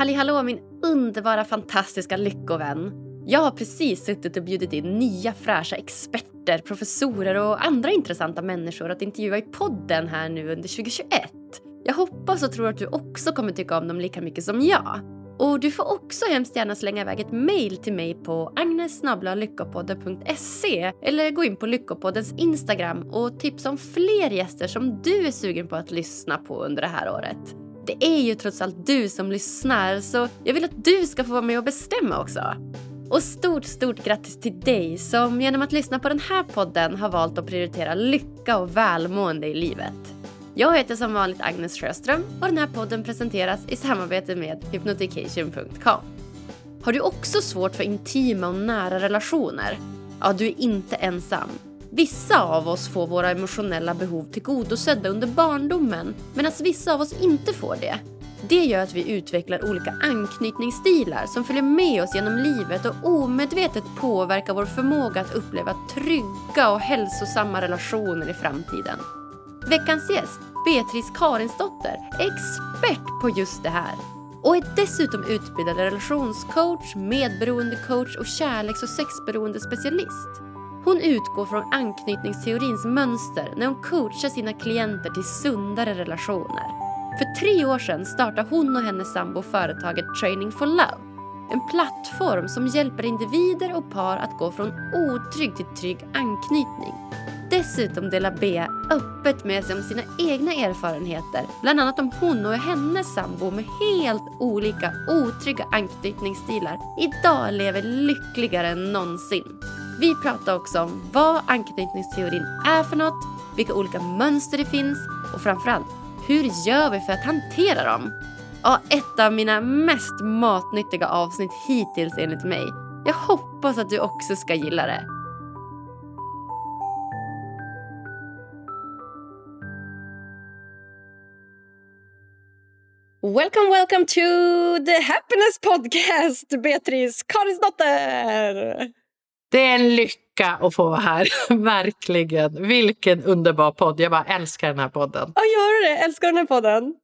Halli hallå min underbara fantastiska lyckovän. Jag har precis suttit och bjudit in nya fräscha experter, professorer och andra intressanta människor att intervjua i podden här nu under 2021. Jag hoppas och tror att du också kommer tycka om dem lika mycket som jag. Och du får också hemskt gärna slänga iväg ett mejl till mig på agneslyckopodden.se eller gå in på Lyckopoddens Instagram och tipsa om fler gäster som du är sugen på att lyssna på under det här året. Det är ju trots allt du som lyssnar så jag vill att du ska få vara med och bestämma också. Och stort, stort grattis till dig som genom att lyssna på den här podden har valt att prioritera lycka och välmående i livet. Jag heter som vanligt Agnes Sjöström och den här podden presenteras i samarbete med hypnotication.com. Har du också svårt för intima och nära relationer? Ja, du är inte ensam. Vissa av oss får våra emotionella behov tillgodosedda under barndomen medan vissa av oss inte får det. Det gör att vi utvecklar olika anknytningsstilar som följer med oss genom livet och omedvetet påverkar vår förmåga att uppleva trygga och hälsosamma relationer i framtiden. Veckans gäst, Beatrice Karinsdotter, är expert på just det här och är dessutom utbildad relationscoach, medberoendecoach och kärleks och sexberoende specialist. Hon utgår från anknytningsteorins mönster när hon coachar sina klienter till sundare relationer. För tre år sedan startade hon och hennes sambo företaget Training for Love. En plattform som hjälper individer och par att gå från otrygg till trygg anknytning. Dessutom delar Bea öppet med sig om sina egna erfarenheter, bland annat om hon och hennes sambo med helt olika otrygga anknytningsstilar idag lever lyckligare än någonsin. Vi pratar också om vad anknytningsteorin är för något, vilka olika mönster det finns och framförallt, hur gör vi för att hantera dem? Ja, ett av mina mest matnyttiga avsnitt hittills enligt mig. Jag hoppas att du också ska gilla det. Welcome, welcome to the Happiness Podcast, Beatrice Karisdotter! Det är en lycka att få vara här. Verkligen. Vilken underbar podd. Jag bara älskar den här podden. Ja, gör du det? Älskar den här podden?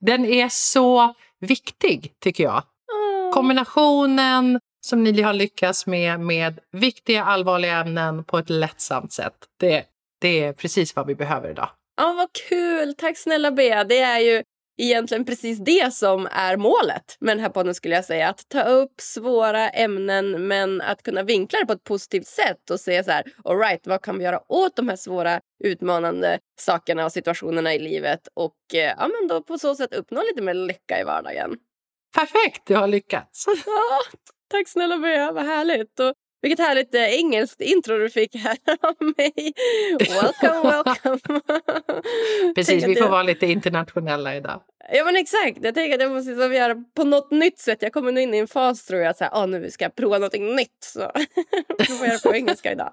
Den är så viktig, tycker jag. Oh. Kombinationen som ni har lyckats med, med viktiga, allvarliga ämnen på ett lättsamt sätt. Det, det är precis vad vi behöver idag. Ja, vad kul! Tack snälla Bea. Det är ju egentligen precis det som är målet med den här podden skulle jag säga. Att ta upp svåra ämnen men att kunna vinkla det på ett positivt sätt och se så här, all right, vad kan vi göra åt de här svåra utmanande sakerna och situationerna i livet och eh, ja, men då på så sätt uppnå lite mer lycka i vardagen. Perfekt, du har lyckats. Ja, tack snälla Bea, vad härligt. Och vilket härligt eh, engelskt intro du fick här av mig. Welcome, welcome. Precis, vi får jag... vara lite internationella idag. Ja men exakt, jag tänker att jag måste liksom göra på något nytt sätt. Jag kommer nu in i en fas tror jag att så här, oh, nu ska jag prova något nytt. Så får jag göra på engelska idag.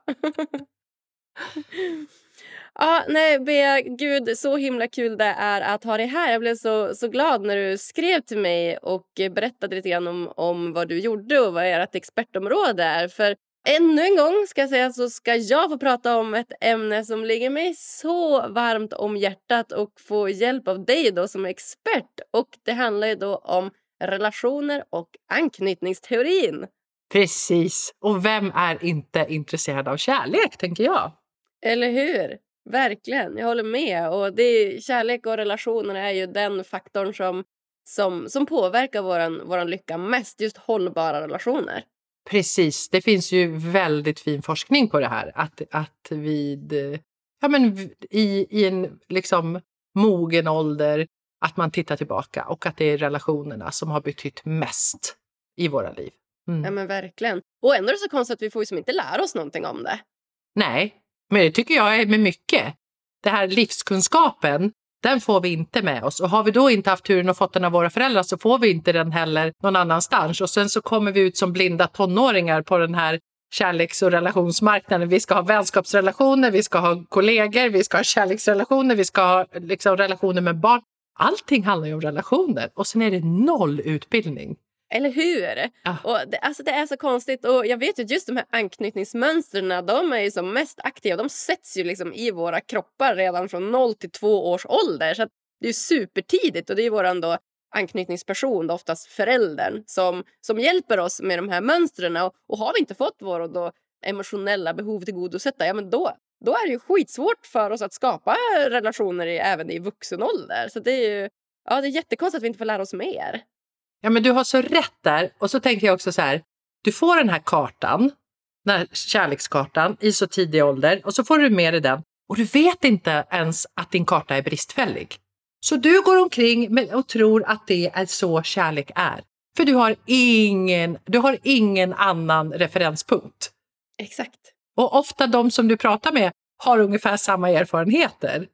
Ja, nej, Bea, gud, så himla kul det är att ha dig här. Jag blev så, så glad när du skrev till mig och berättade lite grann om, om vad du gjorde och vad ert expertområde är. För ännu en gång ska jag säga så ska jag få prata om ett ämne som ligger mig så varmt om hjärtat och få hjälp av dig då som expert. Och det handlar ju då om relationer och anknytningsteorin. Precis. Och vem är inte intresserad av kärlek, tänker jag? Eller hur? Verkligen, jag håller med. Och det är, kärlek och relationer är ju den faktorn som, som, som påverkar vår våran lycka mest. Just hållbara relationer. Precis. Det finns ju väldigt fin forskning på det här. Att, att vid, ja men i, i en liksom mogen ålder att man tittar tillbaka och att det är relationerna som har betytt mest i våra liv. Mm. Ja men verkligen. Och ändå är det så konstigt att vi får ju inte lära oss någonting om det. Nej, men det tycker jag är med mycket. Det här livskunskapen, den får vi inte med oss. Och har vi då inte haft turen och fått den av våra föräldrar så får vi inte den heller någon annanstans. Och sen så kommer vi ut som blinda tonåringar på den här kärleks och relationsmarknaden. Vi ska ha vänskapsrelationer, vi ska ha kollegor, vi ska ha kärleksrelationer, vi ska ha liksom, relationer med barn. Allting handlar ju om relationer och sen är det noll utbildning. Eller hur? Ah. Och det, alltså det är så konstigt. Och jag vet ju just de här anknytningsmönstren, de är ju som mest aktiva. De sätts ju liksom i våra kroppar redan från 0 till 2 års ålder. Så det är supertidigt och det är våran då anknytningsperson, oftast föräldern, som, som hjälper oss med de här mönstren. Och, och har vi inte fått våra då emotionella behov tillgodosedda, ja men då, då är det ju skitsvårt för oss att skapa relationer i, även i vuxen ålder. Så det är ju ja, det är jättekonstigt att vi inte får lära oss mer. Ja, men du har så rätt där. Och så tänker jag också så här, du får den här kartan, den här kärlekskartan i så tidig ålder och så får du med dig den och du vet inte ens att din karta är bristfällig. Så du går omkring och tror att det är så kärlek är. För du har ingen, du har ingen annan referenspunkt. Exakt. Och ofta de som du pratar med har ungefär samma erfarenheter.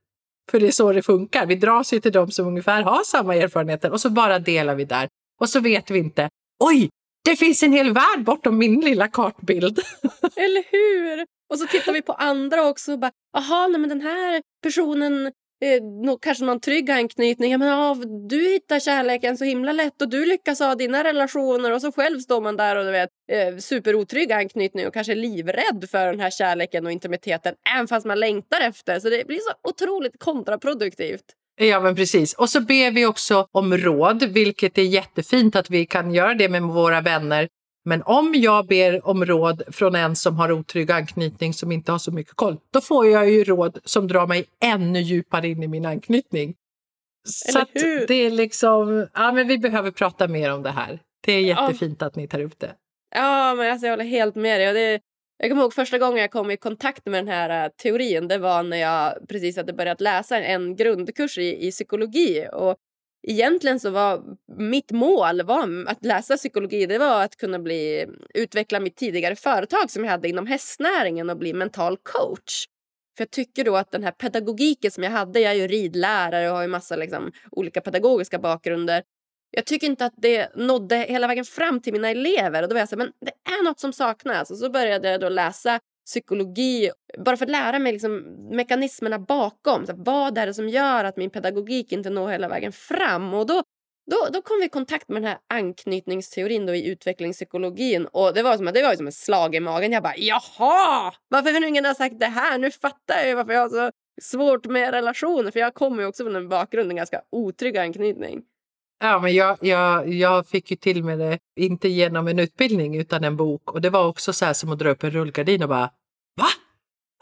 För det är så det funkar. Vi dras ju till de som ungefär har samma erfarenheter och så bara delar vi där. Och så vet vi inte. Oj, det finns en hel värld bortom min lilla kartbild. Eller hur? Och så tittar vi på andra också och bara, jaha, men den här personen eh, nog, kanske någon trygg anknytning. Ja, men, ja, du hittar kärleken så himla lätt och du lyckas ha dina relationer och så själv står man där och du vet eh, superotrygg anknytning och kanske livrädd för den här kärleken och intimiteten även fast man längtar efter. Så det blir så otroligt kontraproduktivt. Ja, men precis. Och så ber vi också om råd, vilket är jättefint att vi kan göra det med våra vänner. Men om jag ber om råd från en som har otrygg anknytning som inte har så mycket koll, då får jag ju råd som drar mig ännu djupare in i min anknytning. Så det är liksom, ja men vi behöver prata mer om det här. Det är jättefint ja. att ni tar upp det. Ja, men alltså jag håller helt med dig. Och det, jag kommer ihåg första gången jag kom i kontakt med den här eh, teorin. Det var när jag precis hade börjat läsa en grundkurs i, i psykologi. Och egentligen så var mitt mål var att läsa psykologi. Det var att kunna bli, utveckla mitt tidigare företag som jag hade inom hästnäringen och bli mental coach. För jag tycker då att den här pedagogiken som jag hade, jag är ju ridlärare och har ju massa liksom, olika pedagogiska bakgrunder. Jag tycker inte att det nådde hela vägen fram till mina elever. Och då var jag så här, men det är något som saknas. Och så började jag då läsa psykologi bara för att lära mig liksom mekanismerna bakom. Så vad är det som gör att min pedagogik inte når hela vägen fram? Och då, då, då kom vi i kontakt med den här anknytningsteorin då i utvecklingspsykologin. Och det var som, det var som ett slag i magen. Jag bara jaha! Varför har ingen har sagt det här? Nu fattar jag varför jag har så svårt med relationer. För jag kommer ju också från en bakgrund, en ganska otrygg anknytning. Ja, men jag, jag, jag fick ju till med det, inte genom en utbildning utan en bok. Och det var också så här som att dra upp en rullgardin och bara Va?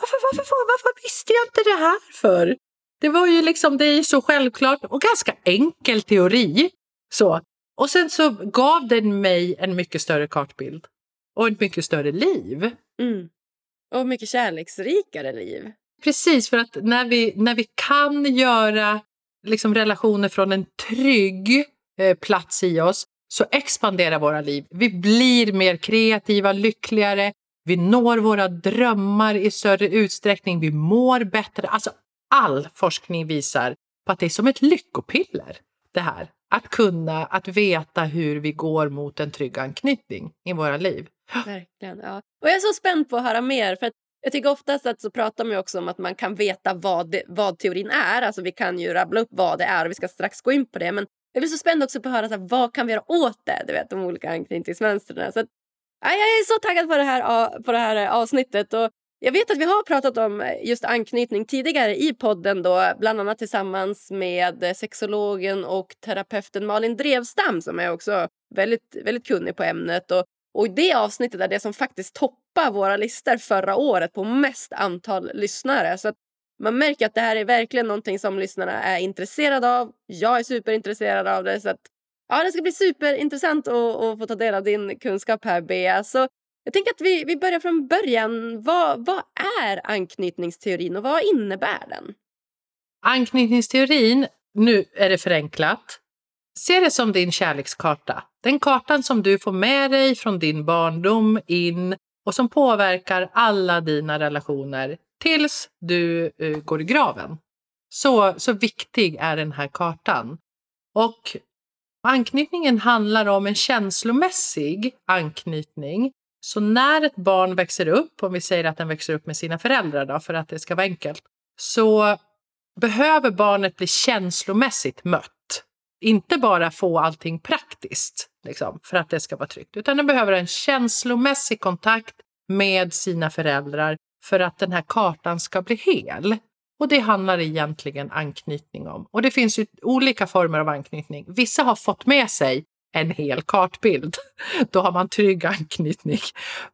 Varför, varför, varför, varför visste jag inte det här för? Det var ju liksom, det är så självklart och ganska enkel teori. Så. Och sen så gav den mig en mycket större kartbild och ett mycket större liv. Mm. Och mycket kärleksrikare liv. Precis, för att när vi, när vi kan göra liksom relationer från en trygg eh, plats i oss så expanderar våra liv. Vi blir mer kreativa, lyckligare, vi når våra drömmar i större utsträckning, vi mår bättre. Alltså all forskning visar på att det är som ett lyckopiller det här. Att kunna, att veta hur vi går mot en trygg anknytning i våra liv. Verkligen. Ja. Och jag är så spänd på att höra mer. För att jag tycker oftast att så pratar man också om att man kan veta vad, det, vad teorin är. Alltså vi kan ju rabbla upp vad det är och vi ska strax gå in på det. Men jag blir så spänd också på att höra så här, vad kan vi göra åt det? Du vet, de olika anknytningsmönstren. Så att, ja, jag är så taggad på det här, på det här eh, avsnittet. Och jag vet att vi har pratat om eh, just anknytning tidigare i podden då, bland annat tillsammans med sexologen och terapeuten Malin Drevstam som är också väldigt, väldigt kunnig på ämnet. Och och det avsnittet är det som faktiskt toppar våra listor förra året på mest antal lyssnare. Så man märker att det här är verkligen någonting som lyssnarna är intresserade av. Jag är superintresserad av det. Så att, ja, det ska bli superintressant att, att få ta del av din kunskap här, Bea. Så jag tänker att vi, vi börjar från början. Vad, vad är anknytningsteorin och vad innebär den? Anknytningsteorin, nu är det förenklat, Se det som din kärlekskarta. Den kartan som du får med dig från din barndom in och som påverkar alla dina relationer tills du uh, går i graven. Så, så viktig är den här kartan. Och anknytningen handlar om en känslomässig anknytning. Så när ett barn växer upp, om vi säger att den växer upp med sina föräldrar då, för att det ska vara enkelt, så behöver barnet bli känslomässigt mött inte bara få allting praktiskt liksom, för att det ska vara tryggt, utan den behöver en känslomässig kontakt med sina föräldrar för att den här kartan ska bli hel. Och det handlar egentligen anknytning om. Och det finns ju olika former av anknytning. Vissa har fått med sig en hel kartbild. Då har man trygg anknytning.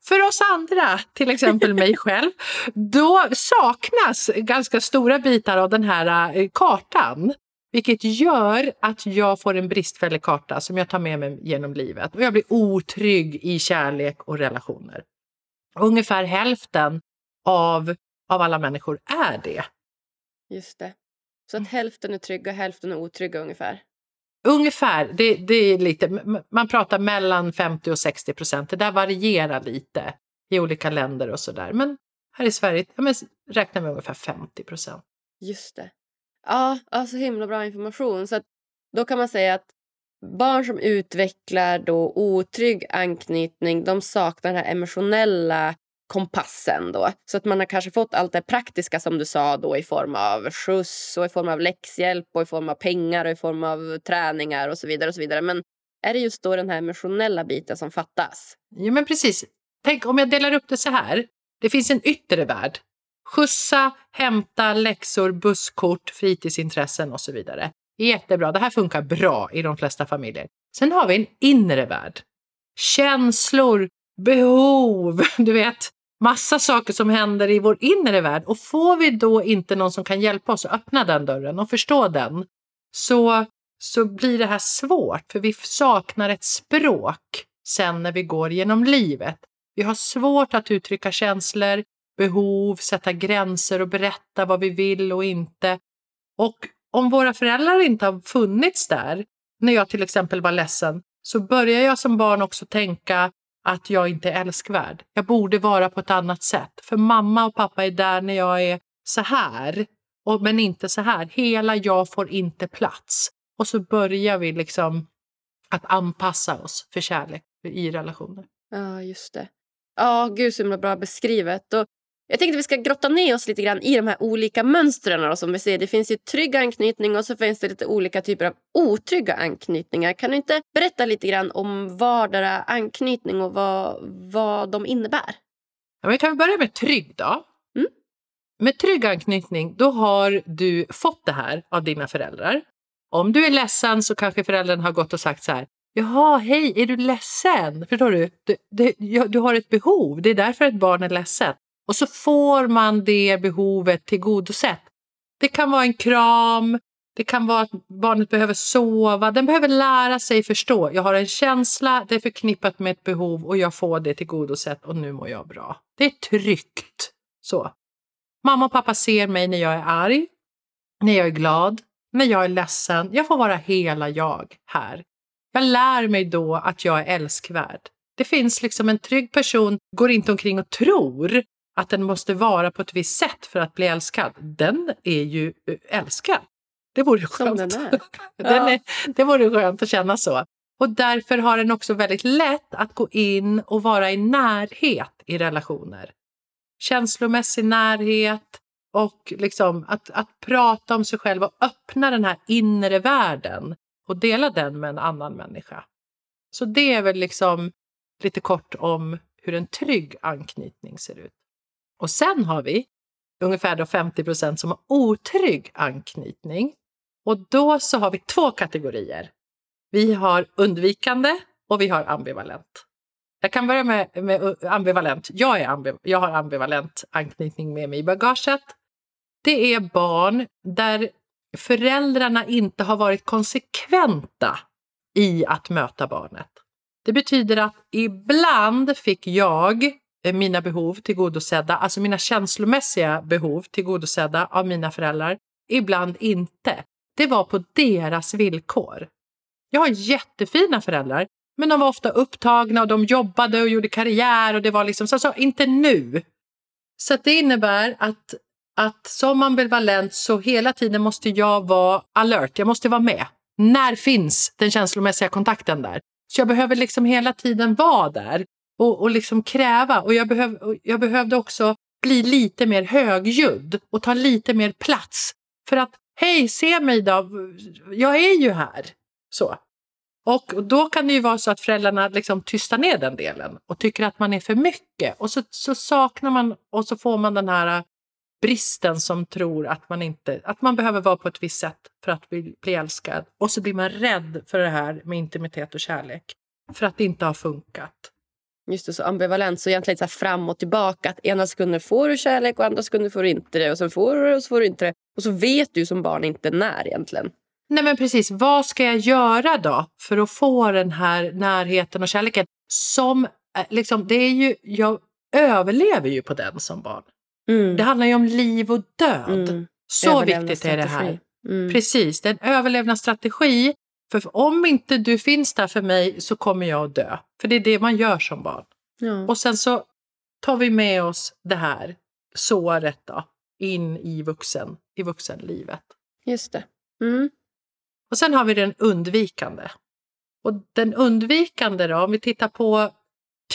För oss andra, till exempel mig själv, då saknas ganska stora bitar av den här eh, kartan. Vilket gör att jag får en bristfällig karta som jag tar med mig genom livet. Och jag blir otrygg i kärlek och relationer. Ungefär hälften av, av alla människor är det. Just det. Så att hälften är trygga, hälften är otrygga ungefär? Ungefär. Det, det är lite, man pratar mellan 50 och 60 procent. Det där varierar lite i olika länder och sådär. Men här i Sverige ja, men räknar vi ungefär 50 procent. Just det. Ja, alltså himla bra information. Så att då kan man säga att barn som utvecklar då otrygg anknytning de saknar den här emotionella kompassen. Då. Så att man har kanske fått allt det praktiska som du sa då i form av skjuts och i form av läxhjälp och i form av pengar och i form av träningar och så vidare. och så vidare. Men är det just då den här emotionella biten som fattas? Ja, men precis. Tänk om jag delar upp det så här. Det finns en yttre värld. Skjutsa, hämta, läxor, busskort, fritidsintressen och så vidare. Jättebra. Det här funkar bra i de flesta familjer. Sen har vi en inre värld. Känslor, behov, du vet, massa saker som händer i vår inre värld. Och får vi då inte någon som kan hjälpa oss att öppna den dörren och förstå den, så, så blir det här svårt, för vi saknar ett språk sen när vi går genom livet. Vi har svårt att uttrycka känslor, behov, sätta gränser och berätta vad vi vill och inte. Och om våra föräldrar inte har funnits där, när jag till exempel var ledsen, så börjar jag som barn också tänka att jag inte är älskvärd. Jag borde vara på ett annat sätt. För mamma och pappa är där när jag är så här, och, men inte så här. Hela jag får inte plats. Och så börjar vi liksom att anpassa oss för kärlek i relationer. Ja, just det. Ja, gud så himla bra beskrivet. Och jag tänkte att vi ska grotta ner oss lite grann i de här olika mönstren som vi ser. Det finns ju trygg anknytning och så finns det lite olika typer av otrygga anknytningar. Kan du inte berätta lite grann om vardera anknytning och vad, vad de innebär? Ja, vi kan börja med trygg då. Mm. Med trygg anknytning, då har du fått det här av dina föräldrar. Om du är ledsen så kanske föräldern har gått och sagt så här. Jaha, hej, är du ledsen? Förstår du? Du, du? du har ett behov, det är därför ett barn är ledsen. Och så får man det behovet tillgodosett. Det kan vara en kram, det kan vara att barnet behöver sova, den behöver lära sig förstå. Jag har en känsla, det är förknippat med ett behov och jag får det tillgodosett och nu mår jag bra. Det är tryggt. Så. Mamma och pappa ser mig när jag är arg, när jag är glad, när jag är ledsen. Jag får vara hela jag här. Jag lär mig då att jag är älskvärd. Det finns liksom en trygg person, går inte omkring och tror att den måste vara på ett visst sätt för att bli älskad, den är ju eh, älskad. Det vore skönt. Den är. den är det vore skönt att känna så. Och därför har den också väldigt lätt att gå in och vara i närhet i relationer. Känslomässig närhet och liksom att, att prata om sig själv och öppna den här inre världen och dela den med en annan människa. Så det är väl liksom lite kort om hur en trygg anknytning ser ut. Och sen har vi ungefär då 50 procent som har otrygg anknytning. Och då så har vi två kategorier. Vi har undvikande och vi har ambivalent. Jag kan börja med, med ambivalent. Jag, är ambiv jag har ambivalent anknytning med mig i bagaget. Det är barn där föräldrarna inte har varit konsekventa i att möta barnet. Det betyder att ibland fick jag Eh, mina behov tillgodosedda, alltså mina känslomässiga behov tillgodosedda av mina föräldrar, ibland inte. Det var på deras villkor. Jag har jättefina föräldrar, men de var ofta upptagna och de jobbade och gjorde karriär och det var liksom så, så inte nu. Så det innebär att, att som ambivalent så hela tiden måste jag vara alert, jag måste vara med. När finns den känslomässiga kontakten där? Så jag behöver liksom hela tiden vara där och, och liksom kräva. Och jag, behöv, jag behövde också bli lite mer högljudd och ta lite mer plats. För att, hej, se mig då, jag är ju här. Så. Och då kan det ju vara så att föräldrarna liksom tystar ner den delen och tycker att man är för mycket. Och så, så saknar man och så får man den här äh, bristen som tror att man, inte, att man behöver vara på ett visst sätt för att bli, bli älskad. Och så blir man rädd för det här med intimitet och kärlek. För att det inte har funkat. Just det, så ambivalent. Så egentligen så fram och tillbaka. Att ena sekunden får du kärlek och andra sekunden får du inte det. Och sen får du det och så får du inte det. Och så vet du som barn inte när egentligen. Nej men precis, vad ska jag göra då för att få den här närheten och kärleken? Som, eh, liksom, det är ju, jag överlever ju på den som barn. Mm. Det handlar ju om liv och död. Mm. Så viktigt är det här. Mm. Precis, det är en överlevnadsstrategi. För om inte du finns där för mig så kommer jag att dö. För det är det man gör som barn. Ja. Och sen så tar vi med oss det här såret då, in i, vuxen, i vuxenlivet. Just det. Mm. Och sen har vi den undvikande. Och den undvikande då, om vi tittar på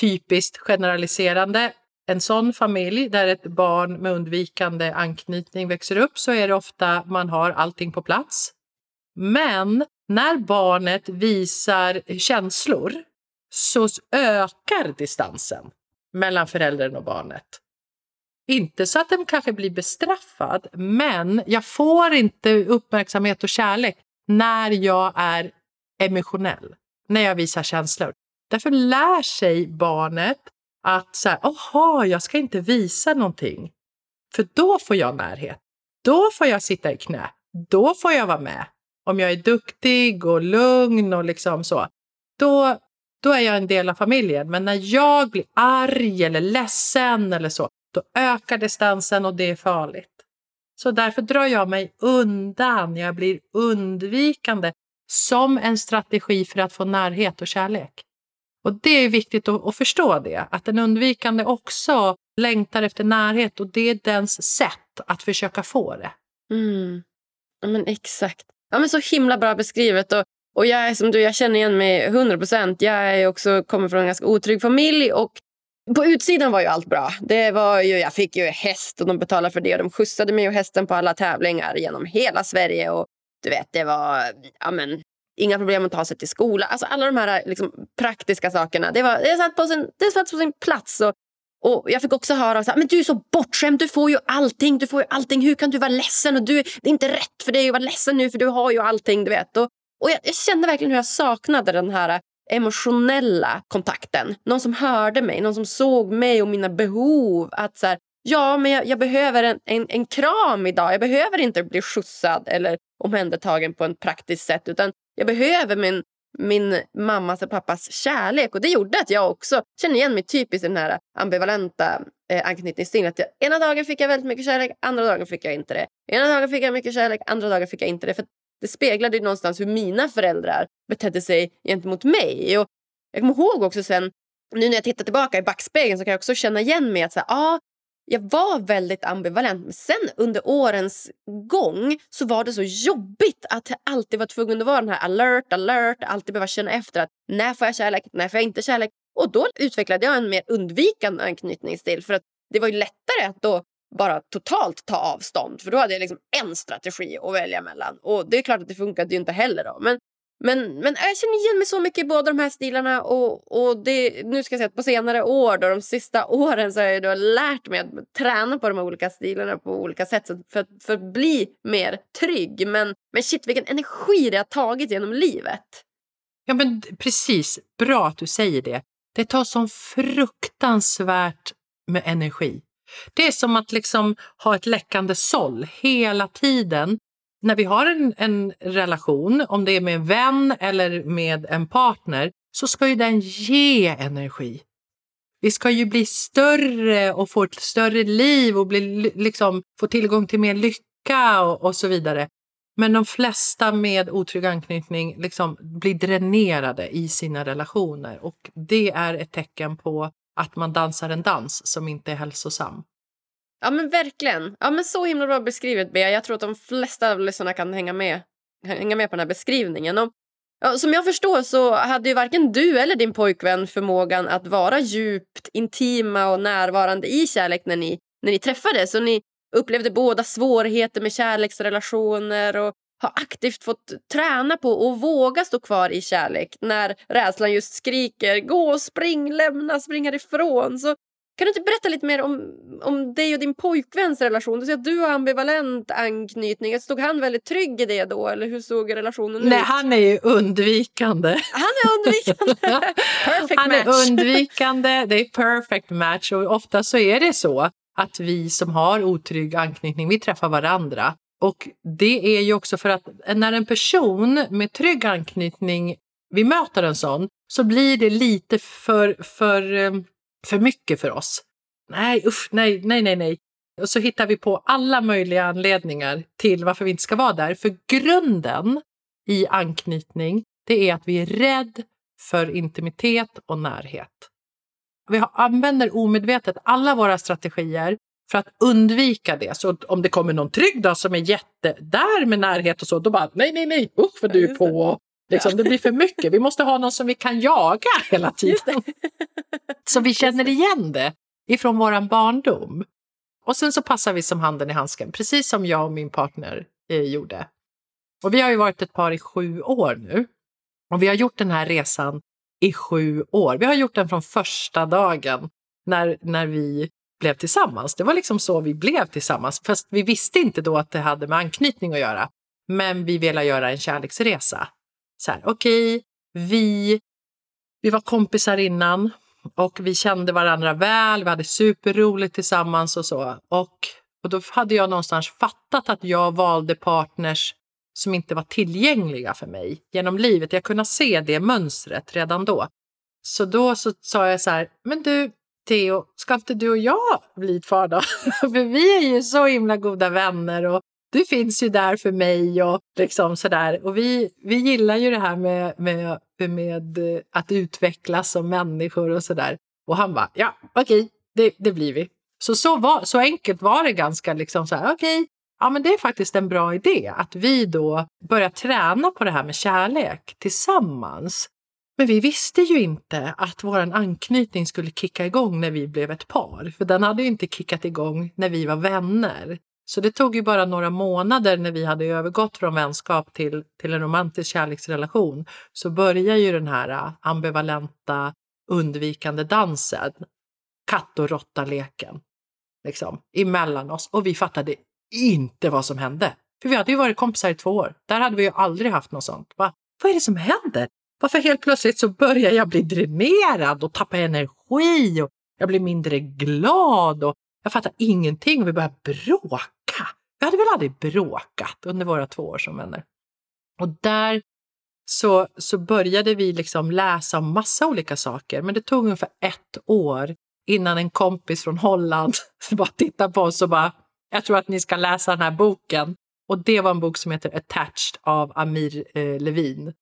typiskt generaliserande, en sån familj där ett barn med undvikande anknytning växer upp så är det ofta man har allting på plats. Men när barnet visar känslor så ökar distansen mellan föräldern och barnet. Inte så att den kanske blir bestraffad, men jag får inte uppmärksamhet och kärlek när jag är emotionell, när jag visar känslor. Därför lär sig barnet att så här, aha, jag ska inte visa någonting. För då får jag närhet. Då får jag sitta i knä. Då får jag vara med. Om jag är duktig och lugn och liksom så. Då, då är jag en del av familjen. Men när jag blir arg eller ledsen eller så, då ökar distansen och det är farligt. Så därför drar jag mig undan. Jag blir undvikande som en strategi för att få närhet och kärlek. Och det är viktigt att, att, förstå det, att den undvikande också längtar efter närhet och det är dens sätt att försöka få det. Mm. Ja, men exakt. Ja, men så himla bra beskrivet. Och, och jag är som du, jag känner igen mig 100 procent. Jag är också, kommer från en ganska otrygg familj och på utsidan var ju allt bra. Det var ju, jag fick ju häst och de betalade för det. Och de skjutsade mig och hästen på alla tävlingar genom hela Sverige. Och du vet, det var ja, men, inga problem att ta sig till skolan. Alltså alla de här liksom, praktiska sakerna. Det, var, det, satt på sin, det satt på sin plats. Och, och jag fick också höra så här, men du är så bortskämd, du får ju allting. Du får ju allting. Hur kan du vara ledsen? Och du, det är inte rätt för dig att vara ledsen nu för du har ju allting. du vet. Och, och jag, jag kände verkligen hur jag saknade den här emotionella kontakten. Någon som hörde mig, någon som såg mig och mina behov. Att så här, Ja, men jag, jag behöver en, en, en, kram idag. Jag behöver inte bli skjutsad eller omhändertagen på ett praktiskt sätt. Utan jag behöver min, min mammas och pappas kärlek. Och Det gjorde att jag också kände igen mig typiskt i den här ambivalenta eh, anknytningsstilen. Att jag, ena dagen fick jag väldigt mycket kärlek, andra dagen fick jag inte det. Ena dagen fick jag mycket kärlek, andra dagen fick jag inte det. För Det speglade någonstans hur mina föräldrar betedde sig gentemot mig. Och jag kommer ihåg också sen, nu när jag tittar tillbaka i backspegeln så kan jag också känna igen mig att så här, ah, jag var väldigt ambivalent. Men sen under årens gång så var det så jobbigt att jag alltid var tvungen att vara den här alert, alert, alltid behöva känna efter att när får jag kärlek, när får jag inte kärlek? Och då utvecklade jag en mer undvikande anknytningsstil för att det var ju lättare att då bara totalt ta avstånd. För då hade jag liksom en strategi att välja mellan. Och det är klart att det funkade ju inte heller då. Men men, men jag känner igen mig så mycket i båda de här stilarna. Och, och det, nu ska jag säga att på senare år, då, de sista åren, så har jag då lärt mig att träna på de här olika stilarna på olika sätt för, för att bli mer trygg. Men, men shit, vilken energi det har tagit genom livet. Ja, men precis. Bra att du säger det. Det tar sån fruktansvärt med energi. Det är som att liksom ha ett läckande såll hela tiden när vi har en, en relation, om det är med en vän eller med en partner, så ska ju den ge energi. Vi ska ju bli större och få ett större liv och bli, liksom, få tillgång till mer lycka och, och så vidare. Men de flesta med otrygg anknytning liksom blir dränerade i sina relationer och det är ett tecken på att man dansar en dans som inte är hälsosam. Ja men verkligen. Ja men så himla bra beskrivet Bea. Jag tror att de flesta av lyssnarna kan hänga med, hänga med på den här beskrivningen. Och, ja, som jag förstår så hade ju varken du eller din pojkvän förmågan att vara djupt intima och närvarande i kärlek när ni, när ni träffades. Så ni upplevde båda svårigheter med kärleksrelationer och har aktivt fått träna på att våga stå kvar i kärlek när rädslan just skriker gå, spring, lämna, spring härifrån. Så kan du inte berätta lite mer om, om dig och din pojkväns relation? Du säger att du har ambivalent anknytning. Stod han väldigt trygg i det då? Eller hur såg relationen Nej, ut? han är ju undvikande. Han är undvikande! perfect han match! är undvikande, det är perfect match och ofta så är det så att vi som har otrygg anknytning, vi träffar varandra. Och det är ju också för att när en person med trygg anknytning, vi möter en sån, så blir det lite för, för, eh, för mycket för oss. Nej, usch, nej, nej, nej, nej. Och så hittar vi på alla möjliga anledningar till varför vi inte ska vara där. För grunden i anknytning, det är att vi är rädd för intimitet och närhet. Vi använder omedvetet alla våra strategier för att undvika det. Så om det kommer någon trygg då som är jätte där med närhet och så, då bara nej, nej, nej, usch vad du är på. Liksom, det blir för mycket. Vi måste ha någon som vi kan jaga hela tiden. Så vi känner igen det ifrån våran barndom. Och sen så passar vi som handen i handsken, precis som jag och min partner eh, gjorde. Och vi har ju varit ett par i sju år nu. Och vi har gjort den här resan i sju år. Vi har gjort den från första dagen när, när vi blev tillsammans. Det var liksom så vi blev tillsammans. Fast vi visste inte då att det hade med anknytning att göra. Men vi ville göra en kärleksresa. Så här, okej, okay, vi, vi var kompisar innan och vi kände varandra väl. Vi hade superroligt tillsammans och så. Och, och då hade jag någonstans fattat att jag valde partners som inte var tillgängliga för mig genom livet. Jag kunde se det mönstret redan då. Så då så sa jag så här, men du Theo, ska inte du och jag bli ett par då? för vi är ju så himla goda vänner och du finns ju där för mig och liksom sådär. Och vi, vi gillar ju det här med, med, med eh, att utvecklas som människor och sådär. Och han bara, ja okej, okay, det, det blir vi. Så, så, var, så enkelt var det ganska liksom så här, okej, okay, ja men det är faktiskt en bra idé att vi då börjar träna på det här med kärlek tillsammans. Men vi visste ju inte att vår anknytning skulle kicka igång när vi blev ett par, för den hade ju inte kickat igång när vi var vänner. Så det tog ju bara några månader när vi hade övergått från vänskap till, till en romantisk kärleksrelation så börjar ju den här äh, ambivalenta undvikande dansen, katt och råtta-leken, liksom, emellan oss. Och vi fattade inte vad som hände. För vi hade ju varit kompisar i två år. Där hade vi ju aldrig haft något sånt. Va? Vad är det som händer? Varför helt plötsligt så börjar jag bli dränerad och tappa energi och jag blir mindre glad och jag fattar ingenting och vi börjar bråka. Vi hade väl aldrig bråkat under våra två år som vänner. Och där så, så började vi liksom läsa om massa olika saker, men det tog ungefär ett år innan en kompis från Holland bara tittade på oss och bara jag tror att ni ska läsa den här boken. Och det var en bok som heter Attached av Amir eh, Levin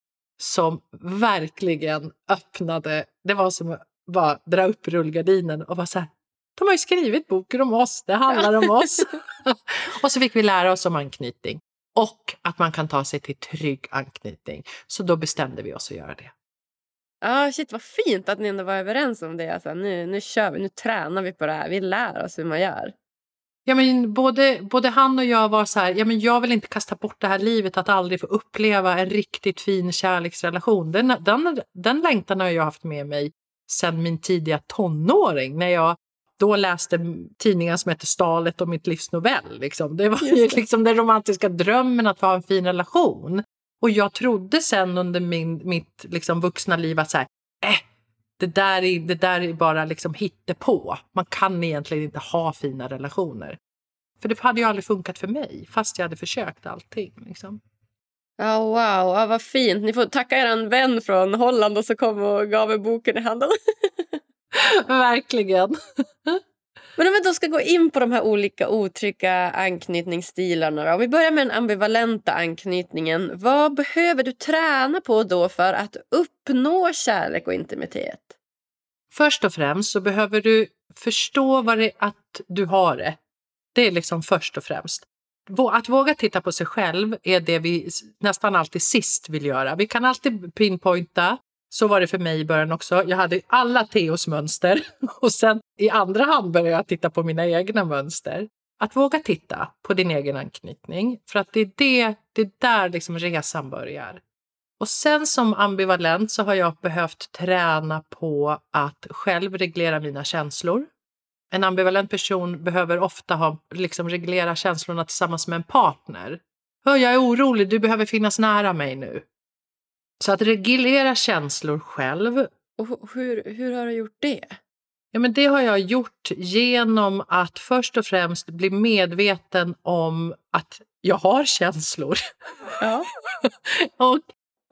som verkligen öppnade, det var som att bara dra upp rullgardinen och bara... så här, de har ju skrivit boken om oss, det handlar om oss. och så fick vi lära oss om anknytning och att man kan ta sig till trygg anknytning. Så då bestämde vi oss att göra det. Ja, ah, shit vad fint att ni ändå var överens om det. Alltså, nu, nu kör vi, nu tränar vi på det här. Vi lär oss hur man gör. Ja, men både, både han och jag var så här, ja, men jag vill inte kasta bort det här livet att aldrig få uppleva en riktigt fin kärleksrelation. Den, den, den längtan har jag haft med mig sedan min tidiga tonåring när jag då läste tidningar som hette Stalet och mitt livs novell. Liksom. Det var ju liksom den romantiska drömmen att få ha en fin relation. Och jag trodde sen under min, mitt liksom vuxna liv att så här, äh, det, där är, det där är bara liksom hittepå. Man kan egentligen inte ha fina relationer. För det hade ju aldrig funkat för mig, fast jag hade försökt allting. Liksom. Oh, wow, oh, vad fint. Ni får tacka er vän från Holland och så kom och gav er boken i handen. Verkligen. Men om vi då ska gå in på de här olika otrygga anknytningsstilarna. Då. Om vi börjar med den ambivalenta anknytningen. Vad behöver du träna på då för att uppnå kärlek och intimitet? Först och främst så behöver du förstå vad det är att du har det. Det är liksom först och främst. Att våga titta på sig själv är det vi nästan alltid sist vill göra. Vi kan alltid pinpointa så var det för mig i början också. Jag hade alla Teos mönster och sen i andra hand började jag titta på mina egna mönster. Att våga titta på din egen anknytning, för att det är, det, det är där liksom resan börjar. Och sen som ambivalent så har jag behövt träna på att själv reglera mina känslor. en ambivalent person behöver ofta ha, liksom reglera känslorna tillsammans med en partner. Hör, jag är orolig, du behöver finnas nära mig nu. Så att reglera känslor själv. Och hur, hur har du gjort det? Ja, men det har jag gjort genom att först och främst bli medveten om att jag har känslor. Ja. och